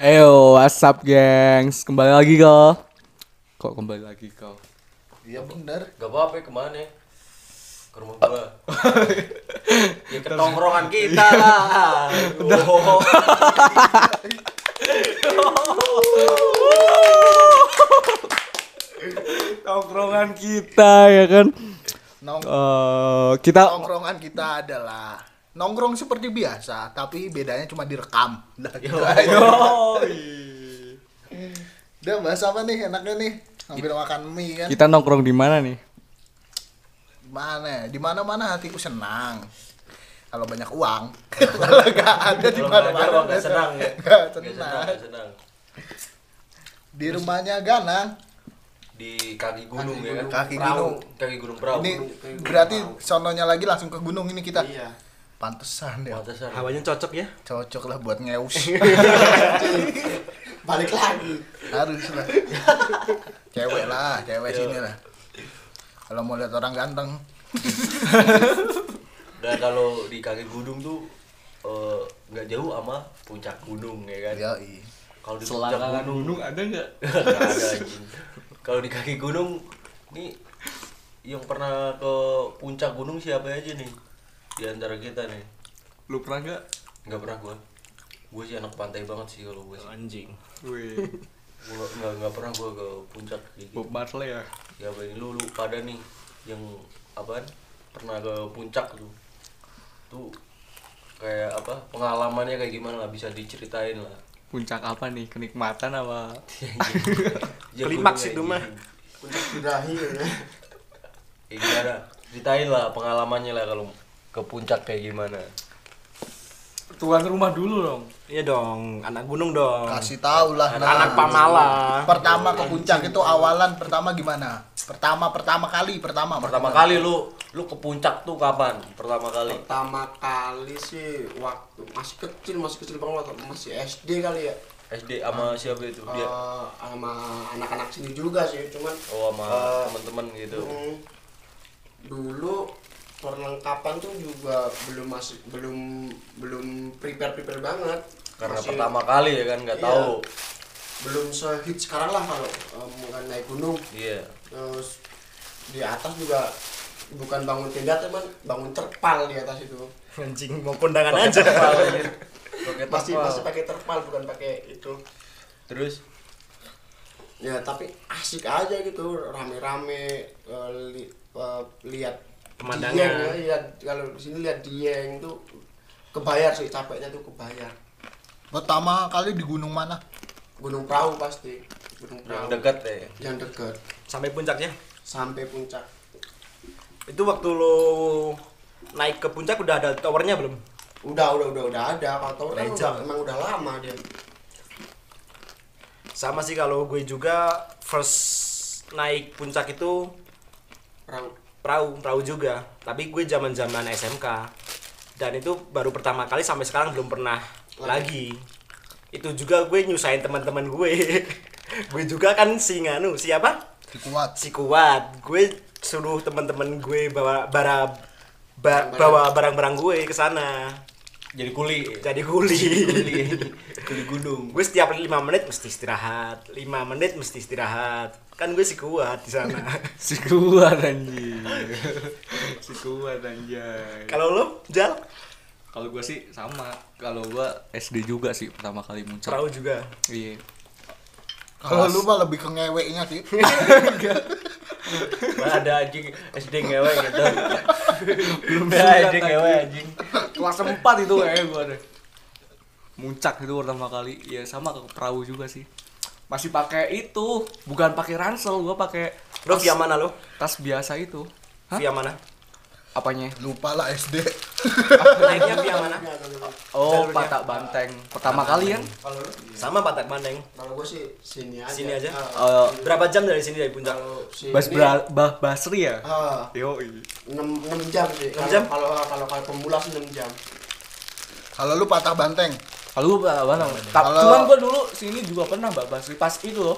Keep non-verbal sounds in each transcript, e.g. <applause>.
Ayo, WhatsApp gengs, kembali lagi kau. Kok kembali lagi kau? Iya bener. Gak apa-apa ke mana? Ke rumah gua. <laughs> ya ke tongkrongan kita lah. Oh. <laughs> Tongkrongan kita ya kan. Nong Eh, kita nongkrongan kita adalah nongkrong seperti biasa, tapi bedanya cuma direkam. <laughs> Nah, gitu. Udah bahas apa nih enaknya nih? Sambil makan mie kan. kita nongkrong di mana nih? Mana? Di mana-mana hatiku senang. Kalau banyak uang, <laughs> kalau nggak ada di mana-mana mah nggak senang ya. <laughs> Nggak senang. senang. Di rumahnya Ganang. Di kaki gunung Kaki ya kan? gunung. Kaki Perahu. gunung. Kaki gunung perahu. Ini berarti sononya lagi langsung ke gunung ini kita. Iya. Pantesan ya. Pantesan. Hawanya cocok ya? Cocok lah buat ngeus. <laughs> Balik lagi. Harus lah. cewek lah, cewek sini lah. Kalau mau lihat orang ganteng, <laughs> Dan kalau di kaki gunung tuh eh, nggak jauh sama puncak gunung ya kan? ya Kalau di puncak gunung ada nggak? <laughs> Nggak ada. Kalau di kaki gunung nih yang pernah ke puncak gunung siapa aja nih di antara kita nih? Lu pernah nggak? Nggak pernah gua. Gue sih anak pantai banget sih kalau gue sih. Anjing. Wih, Gua nggak nggak pernah gua ke puncak kayak gitu. Bob Marley ya. Ya apa ini lu lu pada nih yang apaan? Pernah ke puncak tuh. Tuh kayak apa? Pengalamannya kayak gimana lah bisa diceritain lah. Puncak apa nih? Kenikmatan apa? <laughs> Ya, Klimaks itu mah. Puncak ya. Ya, gimana? Ceritain lah pengalamannya lah kalau ke puncak kayak gimana. Tuan rumah dulu dong. Iya dong, anak gunung dong. kasih tahu lah. Anak, anak Pamala. Pertama ke puncak itu awalan pertama gimana? Pertama pertama kali pertama. Pertama kali lu lu ke puncak tuh kapan? Pertama kali. Pertama kali sih waktu masih kecil, masih kecil banget, masih SD kali ya. SD sama siapa itu? Dia Eh, sama anak-anak sini juga sih, cuman oh sama eh, teman-teman gitu. mm, dulu perlengkapan tuh juga belum masih belum belum prepare prepare banget Karena Masih- pertama kali ya kan nggak Iya. tahu. belum sehit sekarang lah kalau eh, bukan naik gunung Iya. terus di atas juga bukan bangun tenda teman bangun terpal di atas itu anjing mau kondangan Pakai terpal aja. <laughs> Pakai pasti terpal. pasti pakai terpal bukan pakai itu Terus ya tapi asik aja gitu rame-rame eh, li- eh, lihat Pemandangan. dieng ya lihat kalau di sini lihat dieng tuh kebayar sih capeknya tuh kebayar. Pertama kali di gunung mana? gunung perahu pasti gunung yang perahu. dekat ya. yang dekat. Sampai puncaknya? Sampai puncak. Itu waktu lo naik ke puncak udah ada towernya belum? Udah udah udah udah ada. Kalau tower kan udah, emang udah lama dia. Sama sih kalau gue juga first naik puncak itu perahu perahu perahu juga. Tapi gue zaman zaman SMK dan itu baru pertama kali sampai sekarang belum pernah lagi. Itu juga gue nyusahin teman-teman gue. <laughs> Gue juga kan si nganu siapa Si kuat. si kuat. Gue suruh teman-teman gue bawa bara ba- Barang-barang. bawa barang-barang gue ke sana. Jadi kuli. jadi kuli. Kuli. <laughs> kuli gunung. gue setiap lima menit mesti istirahat lima menit mesti istirahat kan gue si kuat di sana <laughs> Si kuat anjing. si kuat anjay. kalau lo jal Kalau gua sih sama. Kalau gua SD juga sih pertama kali muncul. perahu juga Iya. Kalau lu mah lebih ke ngeweknya sih. <laughs> Mana ada anjing SD ngewe gitu. Belum ada SD ngewe anjing. Kelas 4 itu kayak gua deh. Muncak itu pertama kali. Ya sama ke perahu juga sih. Masih pakai itu, bukan pakai ransel, gua pakai lo via mana lo tas biasa itu. Hah? via mana Apanya? Lupa lah SD. naiknya via mana Oh, Jalurnya. Patak Banteng. Pertama kali kan? sama Patak Mandeng kalau gue sih sini aja Sini aja? Ah, Eh, berapa jam dari sini dari puncak Bas Bra- Bah Basri ya? ah, Yo, enam enam jam sih Enam Kalau- jam? kalau kalau kalau pemula sih enam jam Kalau lu patah banteng. Kalau lu apa Kalau- Cuman gua dulu sini juga pernah Mbak Basri pas itu loh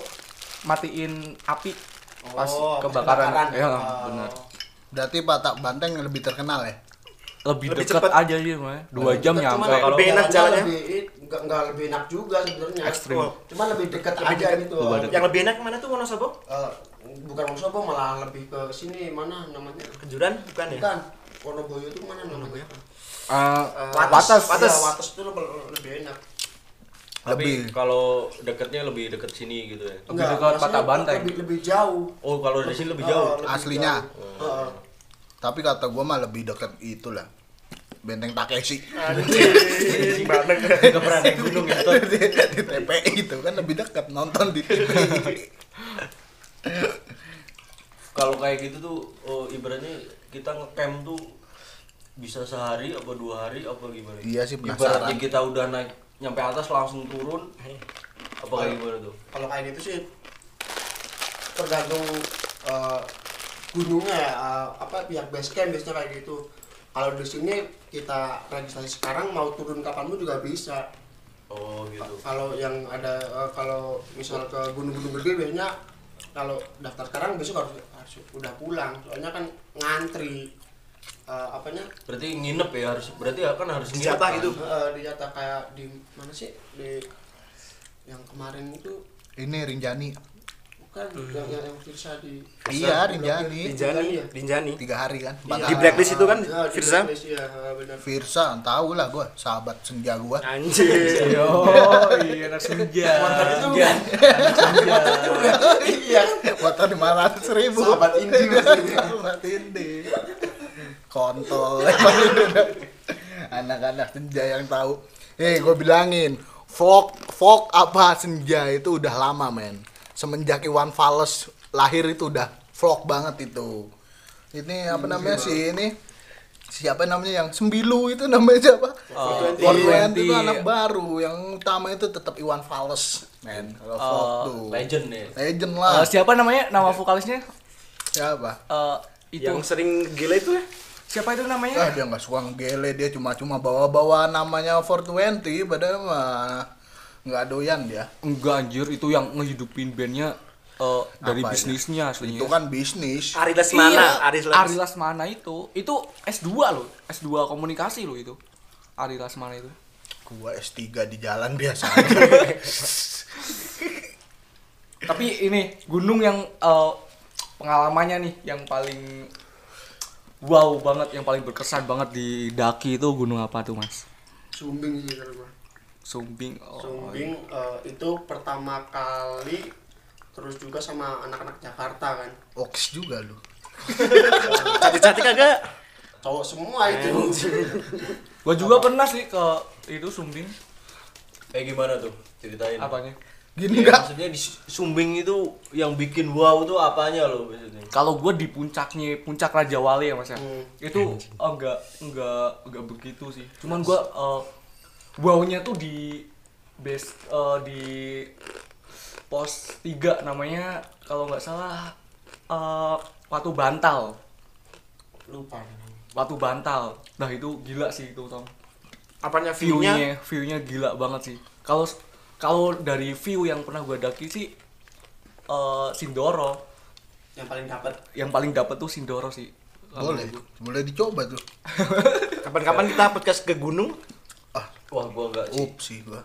matiin api pas Oh, kebakaran. kebakaran. Ya, Oh. benar. Berarti patah banteng lebih terkenal ya. lebih, Lebih dekat cepet. aja sih mah. Dua jam Cuman nyampe. kalau lebih enak jalannya. lebih enggak, enggak lebih enak juga sebenarnya Ekstrim. Oh, cuman lebih dekat aja dekat. gitu Lebih. Yang lebih enak mana tuh Wonosobo? Eh, bukan Wonosobo malah lebih ke sini mana namanya Kejuran bukan ya? bukan Wonoboyo itu mana namanya Eh, Wates. Wates. Wates. Iya, Wates itu lebih, lebih enak Tapi Lebih. kalau deketnya lebih deket sini gitu ya. Lebih dekat Patah Banteng. lebih, lebih jauh Oh, kalau di sini lebih jauh. lebih Aslinya? jauh. Eh, Tapi kata gua mah lebih deket itulah. Benteng Takeshi. Banget. Naik gunung ya. Di, di TPI itu kan lebih dekat nonton di TV. Kalau kayak gitu tuh oh, ibaratnya kita ngecamp tuh bisa sehari apa dua hari apa gimana? Iya sih, Ibaratnya penasaran. kita udah naik nyampe atas langsung turun apa kayak gimana tuh? kalau kayak gitu sih tergantung eh, gunungnya ya eh, apa pihak base camp biasanya kayak gitu kalau di sini kita registrasi sekarang mau turun kapan pun juga bisa Oh gitu. kalau yang ada eh, kalau misal ke gunung-gunung gede biasanya kalau daftar sekarang besok harus harus udah pulang soalnya kan ngantri eh, apanya Berarti nginep ya harus berarti ya kan harus nginep. Jatah kan? gitu. eh, di jatah kayak di mana sih di yang kemarin itu Ini Rinjani bukan yang yang, yang Firsa di Iya, Rinjani. Rinjani, ya? Rinjani. tiga hari kan. Iya. Di blacklist itu kan Ya, di Firza? blacklist, iya, eh, benar. Firsa, tahu lah gua, sahabat senja gua. Anjir. <laughs> Yo, iya anak senja. Iya. Iya. Motor lima ratus ribu. Sahabat maksudnya. Sahabat indie. Kontol. <laughs> Anak-anak senja yang tahu. Eh, gue bilangin, folk folk apa senja itu udah lama men. Semenjak Iwan Fals lahir itu udah vlog banget itu. Ini apa namanya sih ini? Siapa namanya yang sembilu itu namanya siapa? Oh, 420 itu 420. anak baru. Yang utama itu tetap Iwan Fals, men. Kalau Oh, tuh. Legend ya. Legend lah. siapa namanya? Nama vokalisnya? Siapa? Eh, itu Yang sering gila itu ya? Siapa itu Ah namanya? dia nggak suka ngegele dia cuma-cuma bawa-bawa namanya 420 padahal mah nggak doyan dia. Enggak anjir, itu yang ngehidupin bandnya eh, dari bisnisnya aslinya. Itu kan bisnis. Ari Lesmana, Iya, Ari Ari Lesmana. Itu, itu S2 loh, S2 komunikasi loh itu. Ari Lasmana itu. Gua S3 di jalan biasa. <laughs> <laughs> Tapi ini gunung yang eh, pengalamannya nih yang paling wow banget, yang paling berkesan banget di daki itu gunung apa tuh mas? Sumbing sih kalau gua. Sumbing. Oh, Sumbing eh, itu pertama kali terus juga sama anak-anak Jakarta kan. Oks juga lu. <laughs> Cantik-cantik kagak? Cowok semua itu. <laughs> Gua juga pernah sih ke itu Sumbing. Kayak gimana tuh? Ceritain. Apanya? Gini Ya, enggak? maksudnya di Sumbing itu yang bikin wow tuh apanya loh maksudnya? Kalau gue di puncaknya puncak Raja Wali ya mas ya, Hmm. itu oh, enggak enggak enggak begitu sih. Cuman gue uh, wownya tuh di base eh, di pos 3 namanya kalau nggak salah eh, Watu Bantal. Lupa. Watu Bantal. Nah itu gila sih itu Tom. Apanya? View-nya view-nya gila banget sih. Kalau kalau dari view yang pernah gue daki sih eh, Sindoro Yang paling dapat yang paling dapet tuh Sindoro sih. Boleh. Boleh dicoba tuh. <laughs> Kapan-kapan kita podcast ke gunung? Ah, Wah gua enggak sih. up sih gua. <laughs>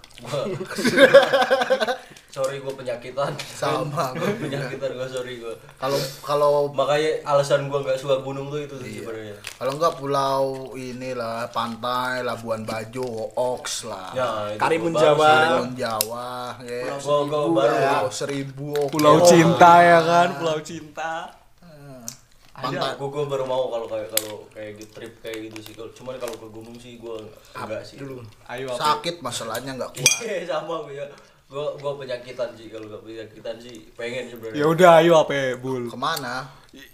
Sorry gua penyakitan. Sama <laughs> gua. penyakitan gua sorry gua. Kalau kalau Makanya alasan gua nggak suka gunung tuh itu Iya. sebenarnya. kalau enggak pulau inilah pantai Labuan Bajo, Oks lah. Ya, Karimun baru Jawa. Karimun Jawa, ya. Gua gua baru Pulau Seribu, oke. Pulau Oh. Cinta ya kan, Pulau Cinta. Pantai. Gua, gua baru mau kalau kayak kalau kayak gitu trip kayak gitu sih. Kalau- Cuman kalau ke gunung sih gua enggak sih. Dulu. Ayo? Sakit masalahnya enggak kuat. Iya sama gua ya. Gua gua penyakitan sih kalau nggak penyakitan sih pengen sebenarnya. Ya udah ayo apa Bul. Ke mana?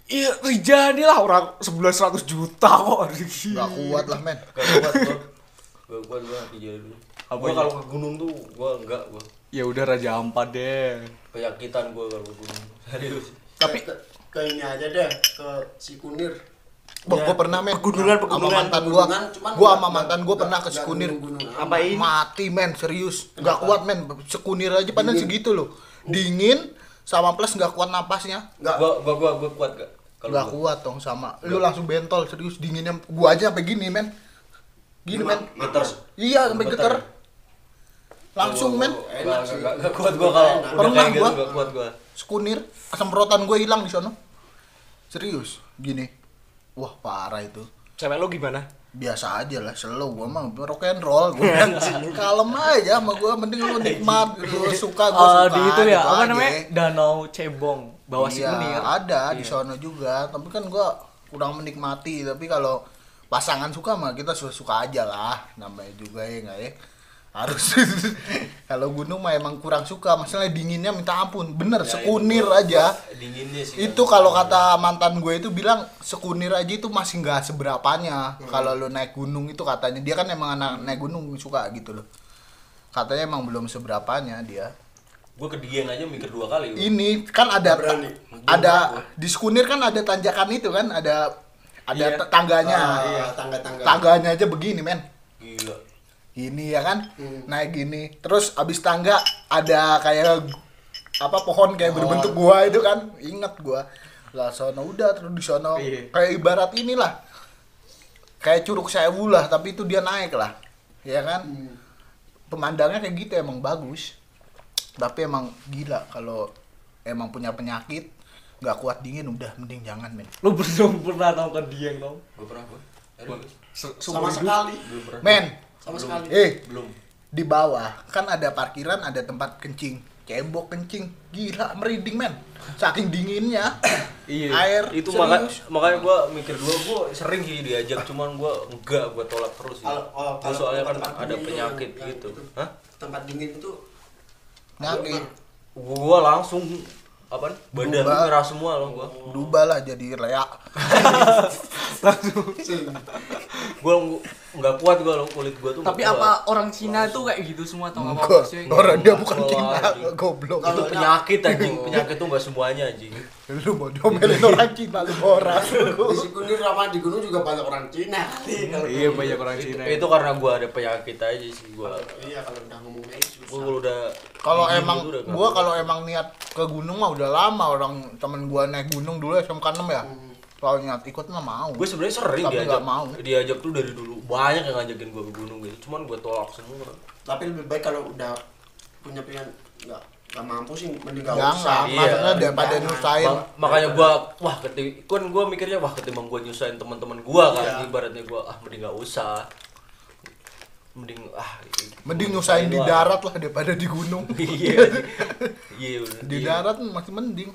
Iya, Rijani lah orang sebulan 100 juta kok. Enggak kuat lah men. Gak kuat gua. Gua kuat gua jadi dulu. Apa Gua kalau ke gunung tuh gua enggak gua. Ya udah Raja Ampat deh. Penyakitan gua kalau ke gunung. Serius. Tapi ke, ke ini aja deh ke Sikunir. Wah, Ya, gua pernah men. pegunungan, Sama pegunungan. mantan gua. Gua nggak- sama mantan gua nggak- pernah ke nggak gunung-gunung amat. Apain? Mati men, serius. Enggak kuat men. Sekunir aja padahal segitu loh. Dingin sama plus enggak kuat napasnya. Enggak. Gua gua gua gua kuat gak? nggak kuat dong sama lu langsung bentol serius dinginnya gua aja sampai gini men gini men Getar. iya sampai Getar. geter langsung men Enggak, enggak, enggak kuat gua kalau Pernah gitu gua. enggak kuat gua. sekunir semprotan gue hilang di sono serius gini wah parah itu. Cewek lo gimana? biasa aja lah slow gua mah rock and roll gua kalem aja sama gua mending lu nikmat lu suka gua Eh, suka di itu ya gitu apa aja. namanya? Danau cebong bawah iya, ada di Iya. sono juga. Tapi kan gua kurang menikmati. Tapi kalau pasangan suka mah kita suka suka aja lah namanya juga ya nggak ya harus <laughs> kalau gunung mah emang kurang suka masalahnya dinginnya minta ampun bener Ya, sekunir itu aja Dinginnya sih. itu kalau kata mantan gue itu bilang sekunir aja itu masih nggak seberapanya kalau lo naik gunung itu katanya dia kan emang anak naik gunung suka gitu loh katanya emang belum seberapanya dia gua ke Dieng aja mikir dua kali. gua. ini kan ada berani. ada di sekunir kan ada tanjakan itu kan ada ada Iya. tangganya Ah, iya, tangga-tangga. tangganya aja begini men. Ini ya kan? Hmm. naik gini. Terus abis tangga ada kayak apa pohon kayak Pohon. berbentuk gua itu kan? Inget gua. Lah sono udah terus di sono. Iya. kayak ibarat inilah. Kayak curug sewu lah tapi itu dia naik lah. Ya kan? Hmm. pemandangnya kayak gitu emang bagus. Tapi emang gila kalau emang punya penyakit nggak kuat dingin udah mending jangan men. Lu belum pernah tahu ke Dieng dong Gua pernah gua. Sama sekali. Belum men sama sekali. Eh Belum. di bawah kan ada parkiran ada tempat kencing. Cebok kencing. Gila merinding men. Saking dinginnya. <coughs> Iya. air. Itu maka, serius. makanya gua mikir dua gua sering sih diajak cuman gua enggak gua tolak terus Kalau- kalau- Gua kalau soalnya kan ada penyakit yang- gitu. yang itu. hah? tempat dingin itu Nyakit. gua langsung apa badan merah semua loh gua. Berubah lah jadi leak gua <laughs> <laughs> ng- nggak kuat gua loh kulit gua tuh tapi kuat. apa orang Cina tuh kayak gitu semua tau nggak apa sih? orang dia bukan Cina goblok. Itu Kalau- penyakit anjing. Penyakit tuh nggak semuanya anjing. Lu mau diomelin orang Cina lu boras di Sikunir sama di gunung juga banyak orang Cina kalau iya banyak orang Cina. Itu karena gua ada penyakit aja sih gua. Iya kalau udah ngomong gitu gua kalau udah kalau emang kuat. kalau emang niat ke gunung mah udah lama orang temen gua naik gunung dulu SMK 6 ya. Hmm. Kalau niat ikut mah mau. Gue sebenarnya sering Tapi diajak nggak mau. diajak tuh dari dulu. Banyak yang ngajakin gue ke gunung gitu. Cuman gue tolak semua. Tapi lebih baik kalau udah punya pilihan nggak nggak mampu sih mending jangan usah. Iya. maksudnya daripada nyusahin. Ma- makanya gue wah ketika kan gue mikirnya wah ketimbang gue nyusahin teman-teman gue kan Iya. ibaratnya gue ah mending nggak usah. Mending ah mending nyusahin di darat lah daripada di gunung. <laughs> Iya. Iya di Iya. darat masih mending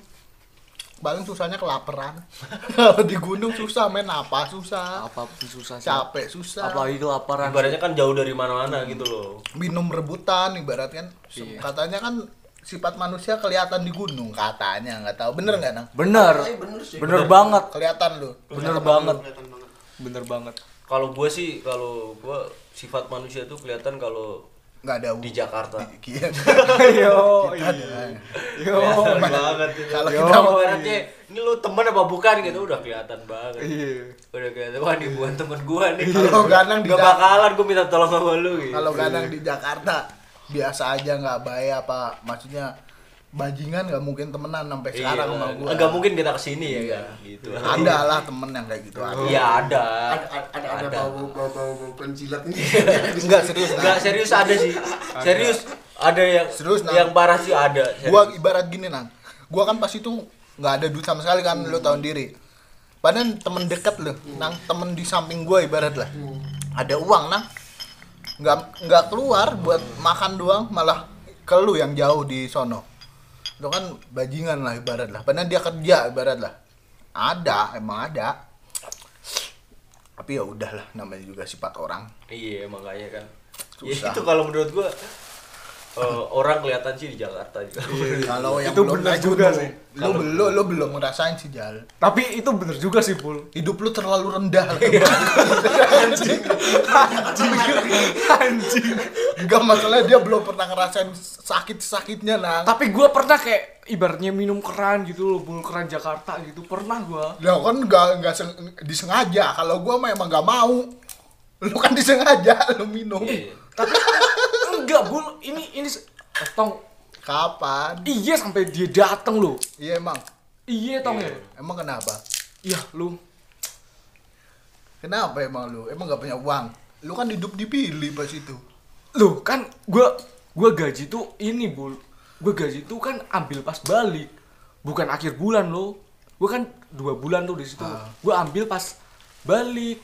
paling susahnya kelaparan. <laughs> Kalau di gunung susah men apa susah? Apa pun susah sih. Capek susah. Apalagi kelaparan. Ibaratnya kan jauh dari mana-mana gitu loh. Minum rebutan ibarat kan. Iya. katanya kan sifat manusia kelihatan di gunung. Katanya nggak tahu. Bener nggak nang? Bener. Tapi bener sih. Bener banget. Kelihatan lu. Bener Kelihatan banget. kelihatan banget. Bener banget. Kalau gue sih kalau gue sifat manusia tuh kelihatan kalau nggak ada di Jakarta. <laughs> Iya. <laughs> yo Kita- yo. Banget kalau Yo. kita mau ibaratnya ini lu temen apa bukan? gitu. Udah kelihatan banget. Iya. Udah kelihatan wah nih bukan temen gua nih. Kalau Ganang di gak Jak- bakalan gua minta tolong sama lu gitu. kalau kadang di Jakarta biasa aja nggak bayar apa maksudnya bajingan nggak mungkin temenan sampai iya, sekarang sama gua. nggak mungkin kita ke sini ya kan gitu. Ada lah temen yang kayak gitu ada. Iya ada. Ada ada ada Ada. bau bau bau bau penjilat ini. <laughs> Enggak serius nggak nah. serius ada sih. Serius ada yang Serius, Nang. yang parah sih ada serius. gua ibarat gini nang. Gua kan pas itu nggak ada duit sama sekali kan lu tahu diri. Padahal temen deket lu nang temen di samping gua ibarat lah. Ada uang nang. Nggak nggak keluar buat makan doang malah ke lu yang jauh di sono itu kan bajingan lah ibarat lah. Padahal dia kerja ibarat lah. Ada emang ada. Tapi ya udahlah namanya juga sifat orang. Iya makanya kan. Susah. ya, itu kalau menurut gua eh, orang kelihatan sih di Jakarta juga kalau yang Itu belum bener naik juga sih. lu belum lu belum ngerasain sih jal tapi itu bener juga sih pul hidup lu terlalu rendah <laughs> lah. anjing Enggak masalah dia belum pernah ngerasain sakit-sakitnya nang. tapi gua pernah kayak ibaratnya minum keran gitu loh bul keran Jakarta gitu pernah gua Lah kan enggak enggak seng- disengaja. Kalau gua mah emang enggak mau. Lu kan disengaja lu minum. Iya. Tapi enggak bul ini ini se- tong Kapan? iya sampai dia dateng loh Iya emang. iya tong ya Emang kenapa? ya lu Kenapa emang lu? Emang gak punya uang? Lu kan hidup di Billy pas itu. lu kan gua gua gaji tuh ini bul gua gaji tuh kan ambil pas balik bukan akhir bulan lo gua kan dua bulan tuh di situ Ah. gua ambil pas balik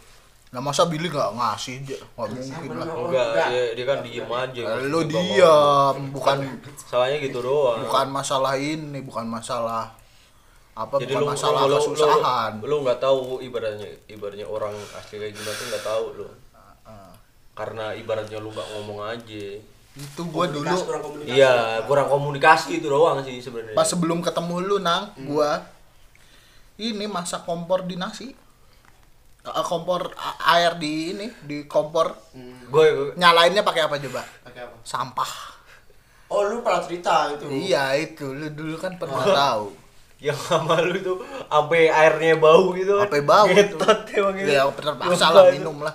Nah masa Billy gak ngasih aja? Gak mungkin lah. enggak dia, dia kan diem aja. Lu Dia diam, bukan salahnya gitu doang. bukan masalah ini, bukan masalah apa jadi bukan lu masalah lu, lu, kesusahan. lu, lu nggak tahu ibaratnya ibaratnya orang asli kayak gimana tuh nggak tahu lu. Karena ibaratnya lu nggak ngomong aja. Itu gua dulu kurang iya kurang komunikasi itu doang sih sebenarnya. Pas sebelum ketemu lu nang, gua ini masak kompor di nasi. Eh, kompor a- air di ini di kompor Hmm, gue nyalainnya pakai apa coba? pakai apa? Sampah. Oh, lu pernah cerita itu. Iya itu, lu dulu kan pernah tahu. yang sama lu tuh sampai airnya bau gitu. Sampai bau itu. Ngetot emang gitu. Ya terpaksa lah minum lah.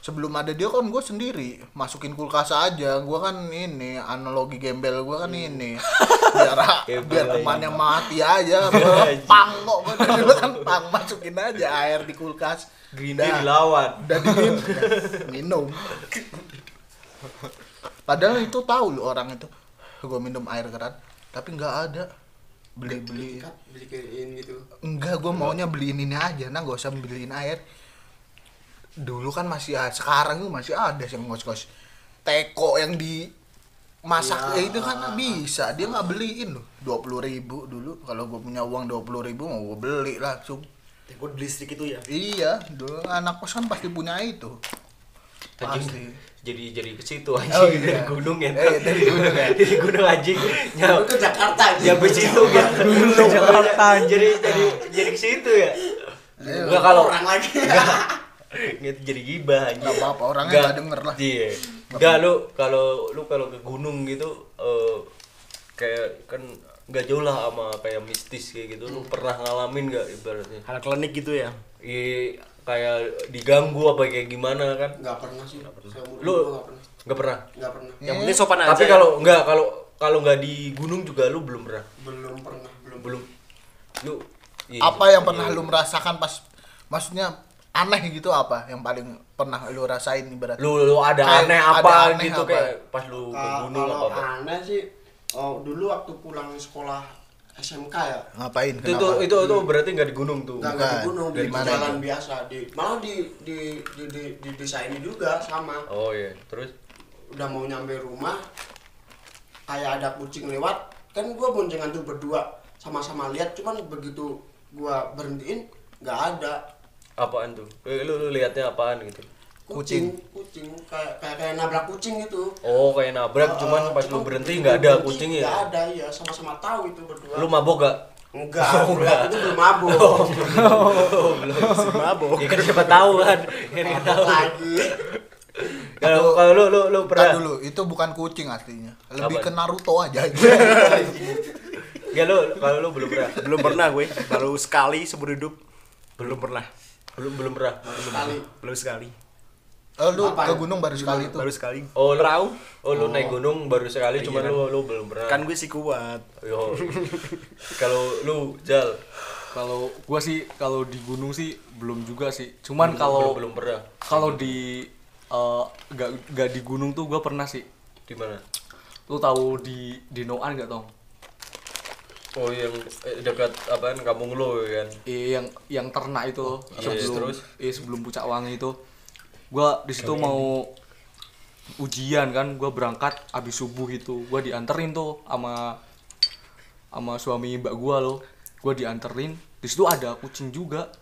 Sebelum ada dia kan gue sendiri masukin kulkas aja. Gue kan ini analogi gembel gue kan ini <laughs> biar biar temannya mati aja. <laughs> Gua pang kok dulu kan pang masukin aja air di kulkas. Green. Day dilawan Udah diminum, <laughs> minum. Padahal itu tahu lu orang itu. Gue minum air keran, tapi nggak ada. Kat, beli kain gitu. Enggak, gue maunya beliin ini aja, nah gak usah beliin air. Dulu kan masih ada, sekarang tuh masih ada yang ngos-ngos. Teko yang di masak Iya. ya itu kan bisa. Dia nggak beliin loh. Dua puluh ribu dulu. Kalau gue punya uang dua puluh ribu mau gue beli langsung Teko listrik itu ya. iya. Dulu anak kos kan pasti punya itu. Pasti. Jadi jadi ke situ anjing. Oh, dari iya. gunung ya Eh, dari gunung ya. dari gunung anjing. Nyampe Lu ke Jakarta aja. nyampe situ kan gunung Jakarta jadi jadi jadi ke situ ya. Enggak kalau orang lagi. Gitu jadi gibah anjing. Nggak apa-apa, orangnya Nggak- nggak denger lah. Iya. Enggak lu kalau lu kalau ke gunung gitu eh kayak kan nggak jauh lah sama kayak mistis kayak gitu. Lu pernah ngalamin nggak ibaratnya? Hal klinik gitu ya. Iya kayak diganggu apa kayak gimana kan? Enggak pernah sih. Seumur Lu hidup gua nggak pernah. nggak pernah. Enggak pernah. Yang penting sopan aja. Tapi kalau nggak kalau kalau nggak di gunung juga lu belum pernah. Belum pernah, belum. Belum. Lu iya, apa yang pernah iya. lu merasakan pas maksudnya aneh gitu apa yang paling pernah lu rasain ibarat lu lu ada Kayak aneh ada apa aneh gitu apa? kayak pas lu ke gunung kalau apa apa? aneh sih oh, dulu waktu pulang sekolah SMK ya. Ngapain? Itu, itu kenapa? itu itu berarti nggak di gunung tuh. nggak nggak di gunung di mana jalan itu? biasa. Di malah di di di di, di desa ini juga sama. Oh iya, terus? Udah mau nyampe rumah kayak ada kucing lewat. Kan gua boncengan tuh berdua sama-sama lihat. Cuman begitu gua berhentiin nggak ada apaan tuh? Eh, Lu, lu lihatnya apaan gitu? kucing kucing kayak kayak, kayak nabrak kucing gitu Oh kayak nabrak, Uh, cuman uh, pas lu cuman berhenti begitu nggak ada berhenti, kucingnya. nggak ya? ada iya sama-sama tahu itu berdua Lu mabok gak? enggak Oh, belum enggak. itu belum mabuk Oh belum. mabok. Ya kan siapa tahu kan? Kan nggak tahu. lagi Kalau kalau lu lu lu pernah? dulu itu bukan kucing aslinya lebih Apa? ke Naruto aja <laughs> Ya lu kalau lu belum pernah. Belum pernah gue. Baru sekali seumur hidup. Belum pernah. Belum belum pernah. sekali Belum sekali. oh, lu Apa ke gunung baru sekali itu Baru sekali. Oh lu. Oh lu naik gunung baru sekali, Iya cuman kan. lu lu belum pernah. Kan gue sih kuat. Yo. Kalau lu Jal Kalau gua sih kalau di gunung sih belum juga sih. Cuman belum- kalau belum, belum pernah. kalau di eh, nggak nggak di gunung tuh gua pernah sih. Di mana? Lu tahu di di Noan nggak tong? Oh yang eh, dekat apaan kampung lu kan? Eh, yang yang ternak itu loh, iya, sebelum terus? eh sebelum puncak wangi itu. Gua di situ mau ujian kan? Gua berangkat abis subuh itu. Gua dianterin tuh sama sama suami mbak gua loh gua dianterin. Di situ ada kucing juga.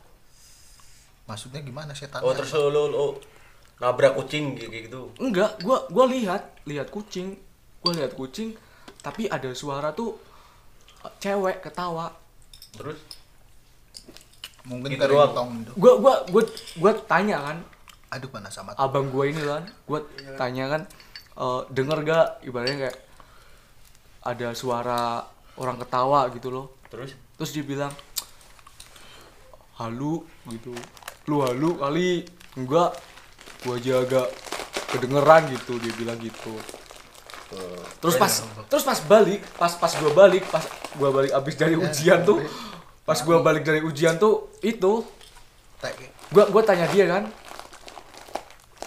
Maksudnya gimana setan Oh terus lu, lu, lu nabrak kucing kayak gitu. enggak gua gua lihat lihat kucing. Gua lihat kucing tapi ada suara tuh cewek ketawa. Terus? Mungkin gitu doang. tong itu gua gua gua gua tanya kan. Aduh panas amat abang gue ini kan gue tanya kan eh, denger gak? Ibaratnya kayak ada suara orang ketawa gitu loh. Terus? Terus dia bilang halu gitu. Lu halu kali? Enggak. Gua aja agak kedengeran gitu dia bilang gitu terus pas terus pas balik pas pas gua balik pas gua balik abis dari ujian tuh pas gua balik dari ujian tuh itu Tek. gua gua tanya dia kan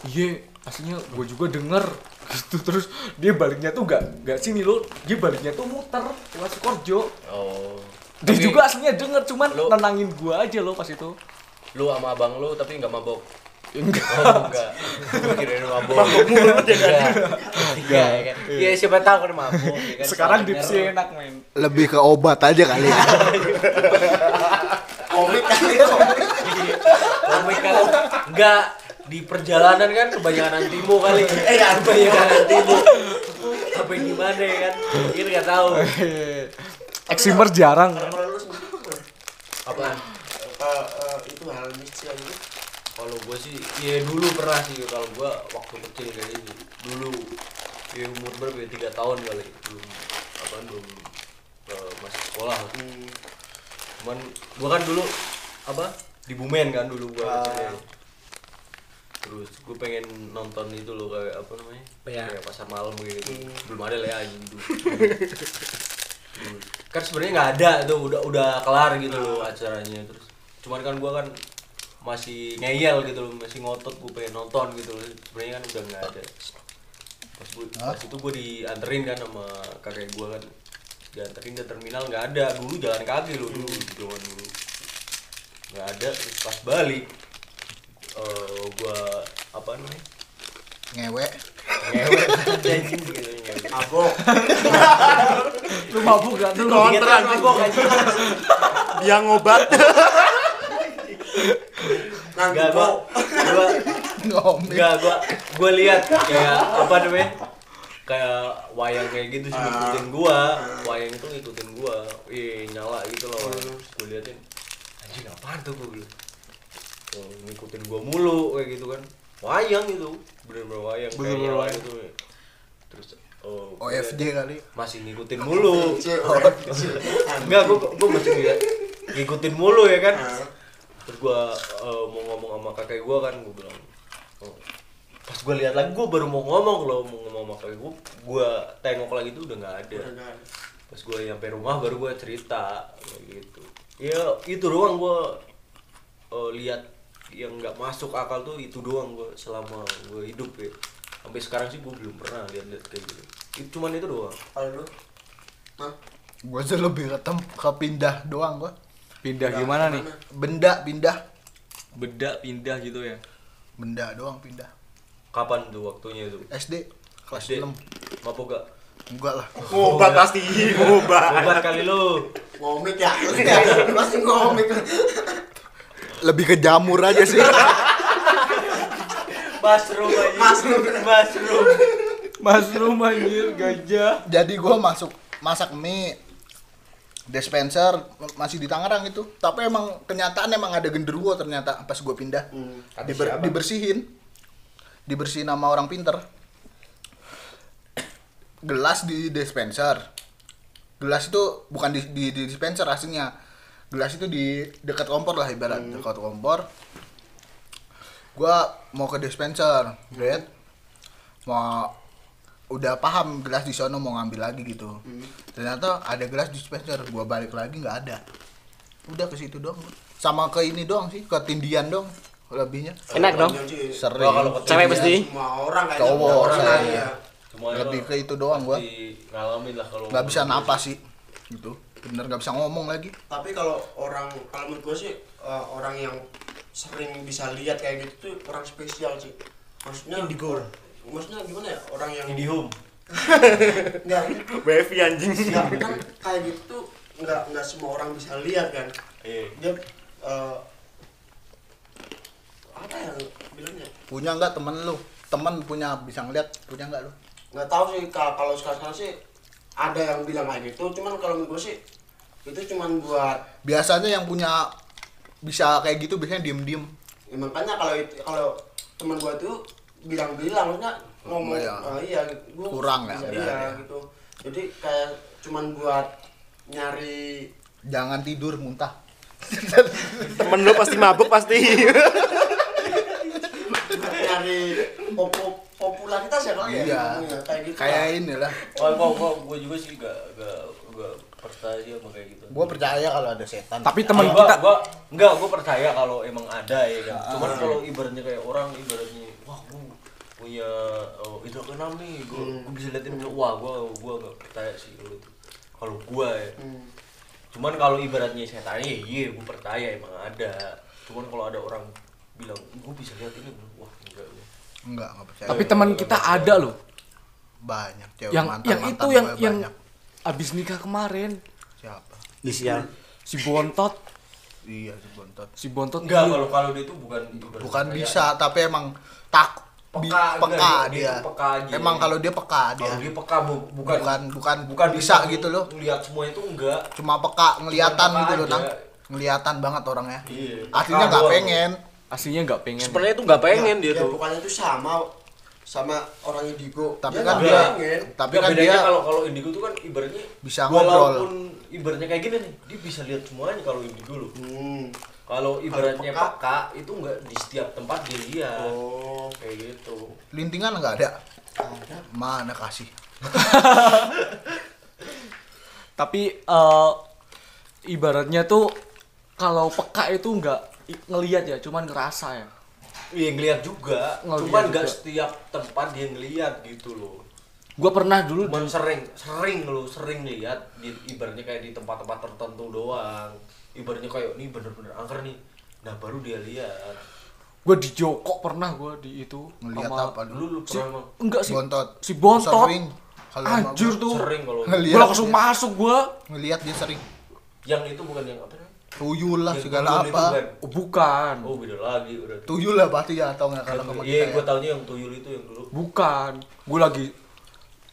iya aslinya gua juga denger. <laughs> Gitu terus dia baliknya tuh gak gak sini lo dia baliknya tuh muter lewat Sukorjo oh. Dia Tapi juga aslinya denger cuman Lu- nenangin gua aja lo pas itu. Lu sama abang lu tapi nggak mabok enggak. Oh enggak. Gua kirain lu mabok mabok mulut ya kan? Enggak. Ya kan? Ya siapa tahu kan mabok ya kan? Sekarang Salah dipsi enak men. Lebih ke obat aja kali. Ya. komik kali komik. Kan enggak di perjalanan kan kebanyakan antimo kali. Eh ya kebanyakan antimo apa gimana ya kan? Kita nggak tahu. Eksimer jarang. Apaan? Eh, eh, itu hal mistis kalau gue sih ya dulu pernah sih kalau gue waktu kecil kayak gitu dulu ya umur berapa ya tiga tahun kali belum apa belum eh, masih sekolah lah. Hmm. cuman gue kan dulu apa di Bumen kan dulu gue Ah. terus gue pengen nonton itu loh kayak apa namanya Ya. kayak pasar malam gitu Hmm. belum ada lah ya Dulu. kan sebenarnya nggak ada tuh udah udah kelar gitu loh acaranya terus cuman kan gue kan masih ngeyel gitu loh masih ngotot gue pengen nonton gitu loh. Sebenarnya kan udah nggak ada. Pas gue pas itu gue dianterin kan sama kakek gue kan. Dianterin ke terminal nggak ada. Dulu jalan kaki loh dulu zaman dulu. Nggak ada. Terus pas balik eh gue apa namanya? Ngewe. ngewe <laughs> anjing gitu ngewe mabok. <laughs> Lu mabuk gak? Tuh Kontra, anjing. mabok Dia ngobat. <laughs> nang Enggak gua gua enggak gua gua lihat kayak apa namanya? Kayak wayang kayak gitu sih ngikutin gua. Wayang itu ngikutin gua. Ih, nyala gitu loh. Terus gua liatin anjing apaan tuh gua bilang. Oh, ngikutin gua mulu kayak gitu kan. Wayang itu, bener-bener wayang kayak Bener-bener wayang. gitu. Terus oh, liatin, kali. masih ngikutin mulu. Enggak, gua gua masih ngikutin mulu ya kan. Terus gua eh, mau ngomong sama kakek gua kan, gua bilang oh. pas gua lihat lagi gua baru mau ngomong kalau mau ngomong sama kakek gua, gua tengok lagi tuh udah nggak ada. Pas gua nyampe rumah baru gua cerita kayak gitu. Ya itu doang gua eh, lihat yang nggak masuk akal tuh itu doang gua selama gua hidup ya. Sampai sekarang sih gua belum pernah lihat-lihat kayak gitu. Itu cuman itu doang. kalau lu? Gue sih lebih ke pindah doang gua. Pindah gimana nih Benda pindah. beda pindah gitu ya Benda doang pindah. Kapan tuh waktunya itu? SD kelas SD. 6. Mabok gak? Enggak lah. Ngobat pasti, ngobat. Obat kali lu. ngomik ya <laughs> masih ngomik Lebih ke jamur aja sih. <laughs> Mushroom aja. Mushroom. Mushroom. mushroom anjir gajah Jadi gua masuk masak mie dispenser masih di Tangerang itu. Tapi emang kenyataan emang ada genderuwo ternyata pas gua pindah. Hmm. Diber- dibersihin. Dibersihin sama orang pinter. Gelas di dispenser. Gelas itu bukan di, di, di dispenser aslinya. Gelas itu di dekat kompor lah ibarat dekat kompor. Gua mau ke dispenser, lihat mau udah paham gelas di sono mau ngambil lagi gitu. Ternyata ada gelas dispenser, gua balik lagi nggak ada. Udah ke situ doang. Sama ke ini doang sih, ke tindian dong lebihnya. Enak dong. Sering. Wah, kalau ke Cewek tindian, pasti. semua orang kayaknya Cowok, semua orang ya Lebih ke itu doang gua. ngalamin lah kalau Nggak bisa napas sih. Gitu. Bener nggak bisa ngomong lagi. tapi kalau orang kalau menurut gue sih eh, orang yang sering bisa lihat kayak gitu tuh orang spesial sih maksudnya Indigo. Maksudnya gimana ya orang yang Indihome. nggak Wifi anjing. nggak kan kayak gitu tuh nggak nggak semua orang bisa lihat kan Iya. dia eh, apa ya bilangnya Punya nggak temen lu? Temen punya bisa ngeliat, punya nggak lu? nggak tahu sih ka- kalau sekarang sih ada yang bilang kayak gitu cuman kalau menurut gue sih itu cuman buat Biasanya yang punya bisa kayak gitu biasanya diem-diem. ya, makanya kalau itu kalau teman gua tuh bilang-bilang maksudnya ngomong Oh, iya. "Ah, iya gua Kurang ya, iya ya. gitu jadi kayak cuman buat nyari Jangan tidur muntah. Temen lu pasti mabuk pasti. nyari popo popularitas ya kali ya Iya. ngomongnya, kayak gitu Kayak lah. ini lah. Oh, kok kok gue juga sih gak gak gak percaya sih sama kayak gitu Gua percaya kalau ada setan. Tapi teman gua, kita gua enggak gua percaya kalau emang ada ya kan cuman kalau ibaratnya kayak orang ibaratnya wah gua punya oh, itu keenam nih gua, gua bisa liatin wah gua gua enggak percaya sih kalau itu kalau gua ya Hmm. cuman kalau ibaratnya setannya ya iya gua percaya emang ada cuman kalau ada orang bilang gua bisa lihat ini wah enggak gua. enggak, enggak percaya. tapi teman kita ada loh banyak cewek yang mantan, yang mantan itu yang gue yang banyak. abis nikah kemarin siapa? Lisial. si bontot Iya, si bontot. si bontot enggak kalau kalau dia itu bukan ibarat Bukan percaya. bisa, tapi emang tak bi- Peka, peka, enggak, dia- dia peka aja. Emang kalau dia peka dia. kalau dia peka bu, bukan bukan bukan bukan bisa gitu loh. lihat semua itu enggak Cuma peka ngeliatan gitu loh. Nang. Ngeliatan banget orangnya. Iya. Aslinya nggak pengen. aslinya nggak pengen Sebenarnya itu nggak pengen Ya, dia ya, tuh. bukannya itu sama sama orang indigo Tapi Dia kan dia pengen. tapi kan dia kalau kalau indigo tuh kan ibaratnya Bisa ngobrol. walaupun ibaratnya kayak gini nih dia bisa lihat semuanya kalau indigo loh hmm. Kalau ibaratnya peka. peka, itu enggak di setiap tempat dia lihat oh kayak gitu lintingan nggak ada. ada Mana kasih? <laughs> tapi eh, ibaratnya tuh kalau peka itu nggak i- ngelihat ya cuman ngerasa ya iya ngeliat juga Ngeliat cuman juga. nggak setiap tempat dia ngeliat gitu loh gua pernah dulu cuman sering sering lo sering lihat di ibaratnya kayak di tempat-tempat tertentu doang ibaratnya kayak ini bener-bener angker nih nah baru dia lihat gua di Joko pernah gua di itu Ngeliat sama- apa dulu lu si, pernah emang enggak sih Bontot. si bontot Sering. Kalau gua tuh sering kalau Ngeliat. gua langsung masuk gua ngeliat dia sering. yang itu bukan yang apa Tuyul lah Yang segala apa. bukan? oh, bukan oh beda lagi udah Tuyul lah pasti ya atau nggak kalau iya gue ya. taunya yang tuyul itu yang dulu bukan gua lagi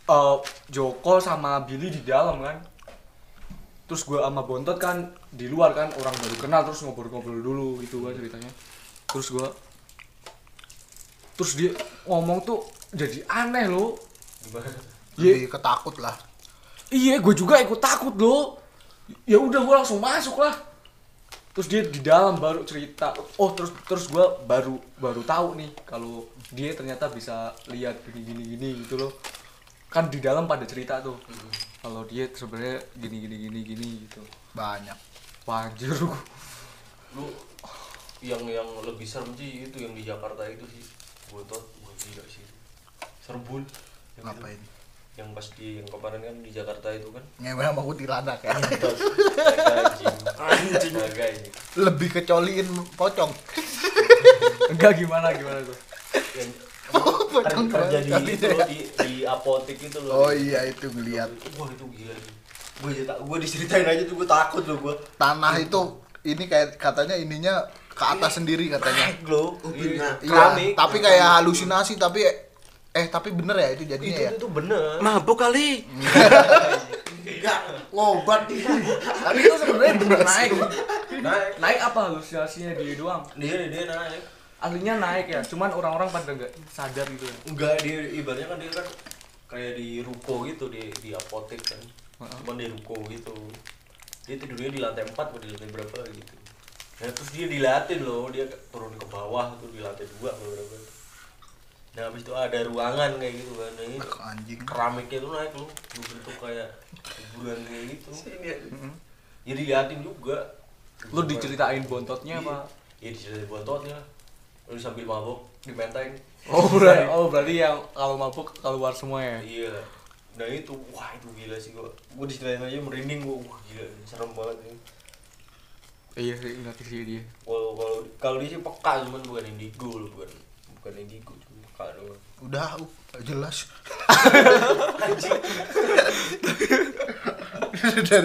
eh, Joko sama Billy di dalam kan terus gua sama bontot kan di luar kan orang baru kenal terus ngobrol-ngobrol dulu gitu kan ceritanya terus gua terus dia ngomong tuh jadi aneh loh Lebih ketakut lah. Iya, gue juga ikut takut loh. Ya udah gue langsung masuk lah. Terus dia di dalam baru cerita. Oh terus terus gue baru baru tahu nih kalau dia ternyata bisa lihat gini gini gini gitu loh. Kan di dalam pada cerita tuh. Kalau dia sebenarnya gini gini gini gini gitu. Banyak. Wah, anjir lu. yang yang lebih serem sih itu yang di Jakarta itu sih botot gue gila sih serbul yang itu. Ngapain? yang pas di yang kemarin kan di Jakarta itu kan Ngewe sama ya. Anjing Astaga, anjing. Lebih kecoliin pocong. <laughs> Enggak gimana gimana tuh. yang Pocong ter- terjadi banget. itu loh di di apotek itu loh Oh iya itu ngeliat. wah itu gila gue tak gue diceritain aja tuh gue takut loh gue Tanah itu ini kayak katanya ininya ke atas sendiri katanya. loh Oh, Iya. Iya, keramik tapi kayak halusinasi tapi eh tapi bener ya itu jadinya itu ya. itu bener Mabuk kali. <laughs> enggak ngobat dia Tapi itu sebenarnya bener naik. naik Naik apa halusinasinya dia doang? dia dia naik Aslinya naik ya, cuman orang-orang pada nggak sadar gitu ya. enggak dia ibaratnya kan dia kan kayak di ruko gitu di di apotek kan. Cuman di ruko gitu. Dia tidurnya di lantai 4 atau di lantai berapa gitu. Nah terus dia dilatih loh dia turun ke bawah tuh di lantai dua atau berapa nah habis itu ada ruangan kayak gitu kan. Nah, ini Anjing. keramiknya tuh naik loh bentuk kayak kuburan kayak gitu. Ya. Diliatin juga. Lu diceritain bontotnya apa? ya diceritain bontotnya lu sambil mabuk dimenteng Oh berarti, oh berarti yang kalau mabuk keluar semua ya? Iya. Nah itu, wah itu gila sih gua. Gua diceritain aja merinding gua. Wah gila, serem banget ini. Iya sih ngerti sih dia. Kalau kalau kalau dia sih peka cuman bukan indigo loh, bukan bukan indigo cuma peka doang. Udah uh, jelas. <laughs> <laughs>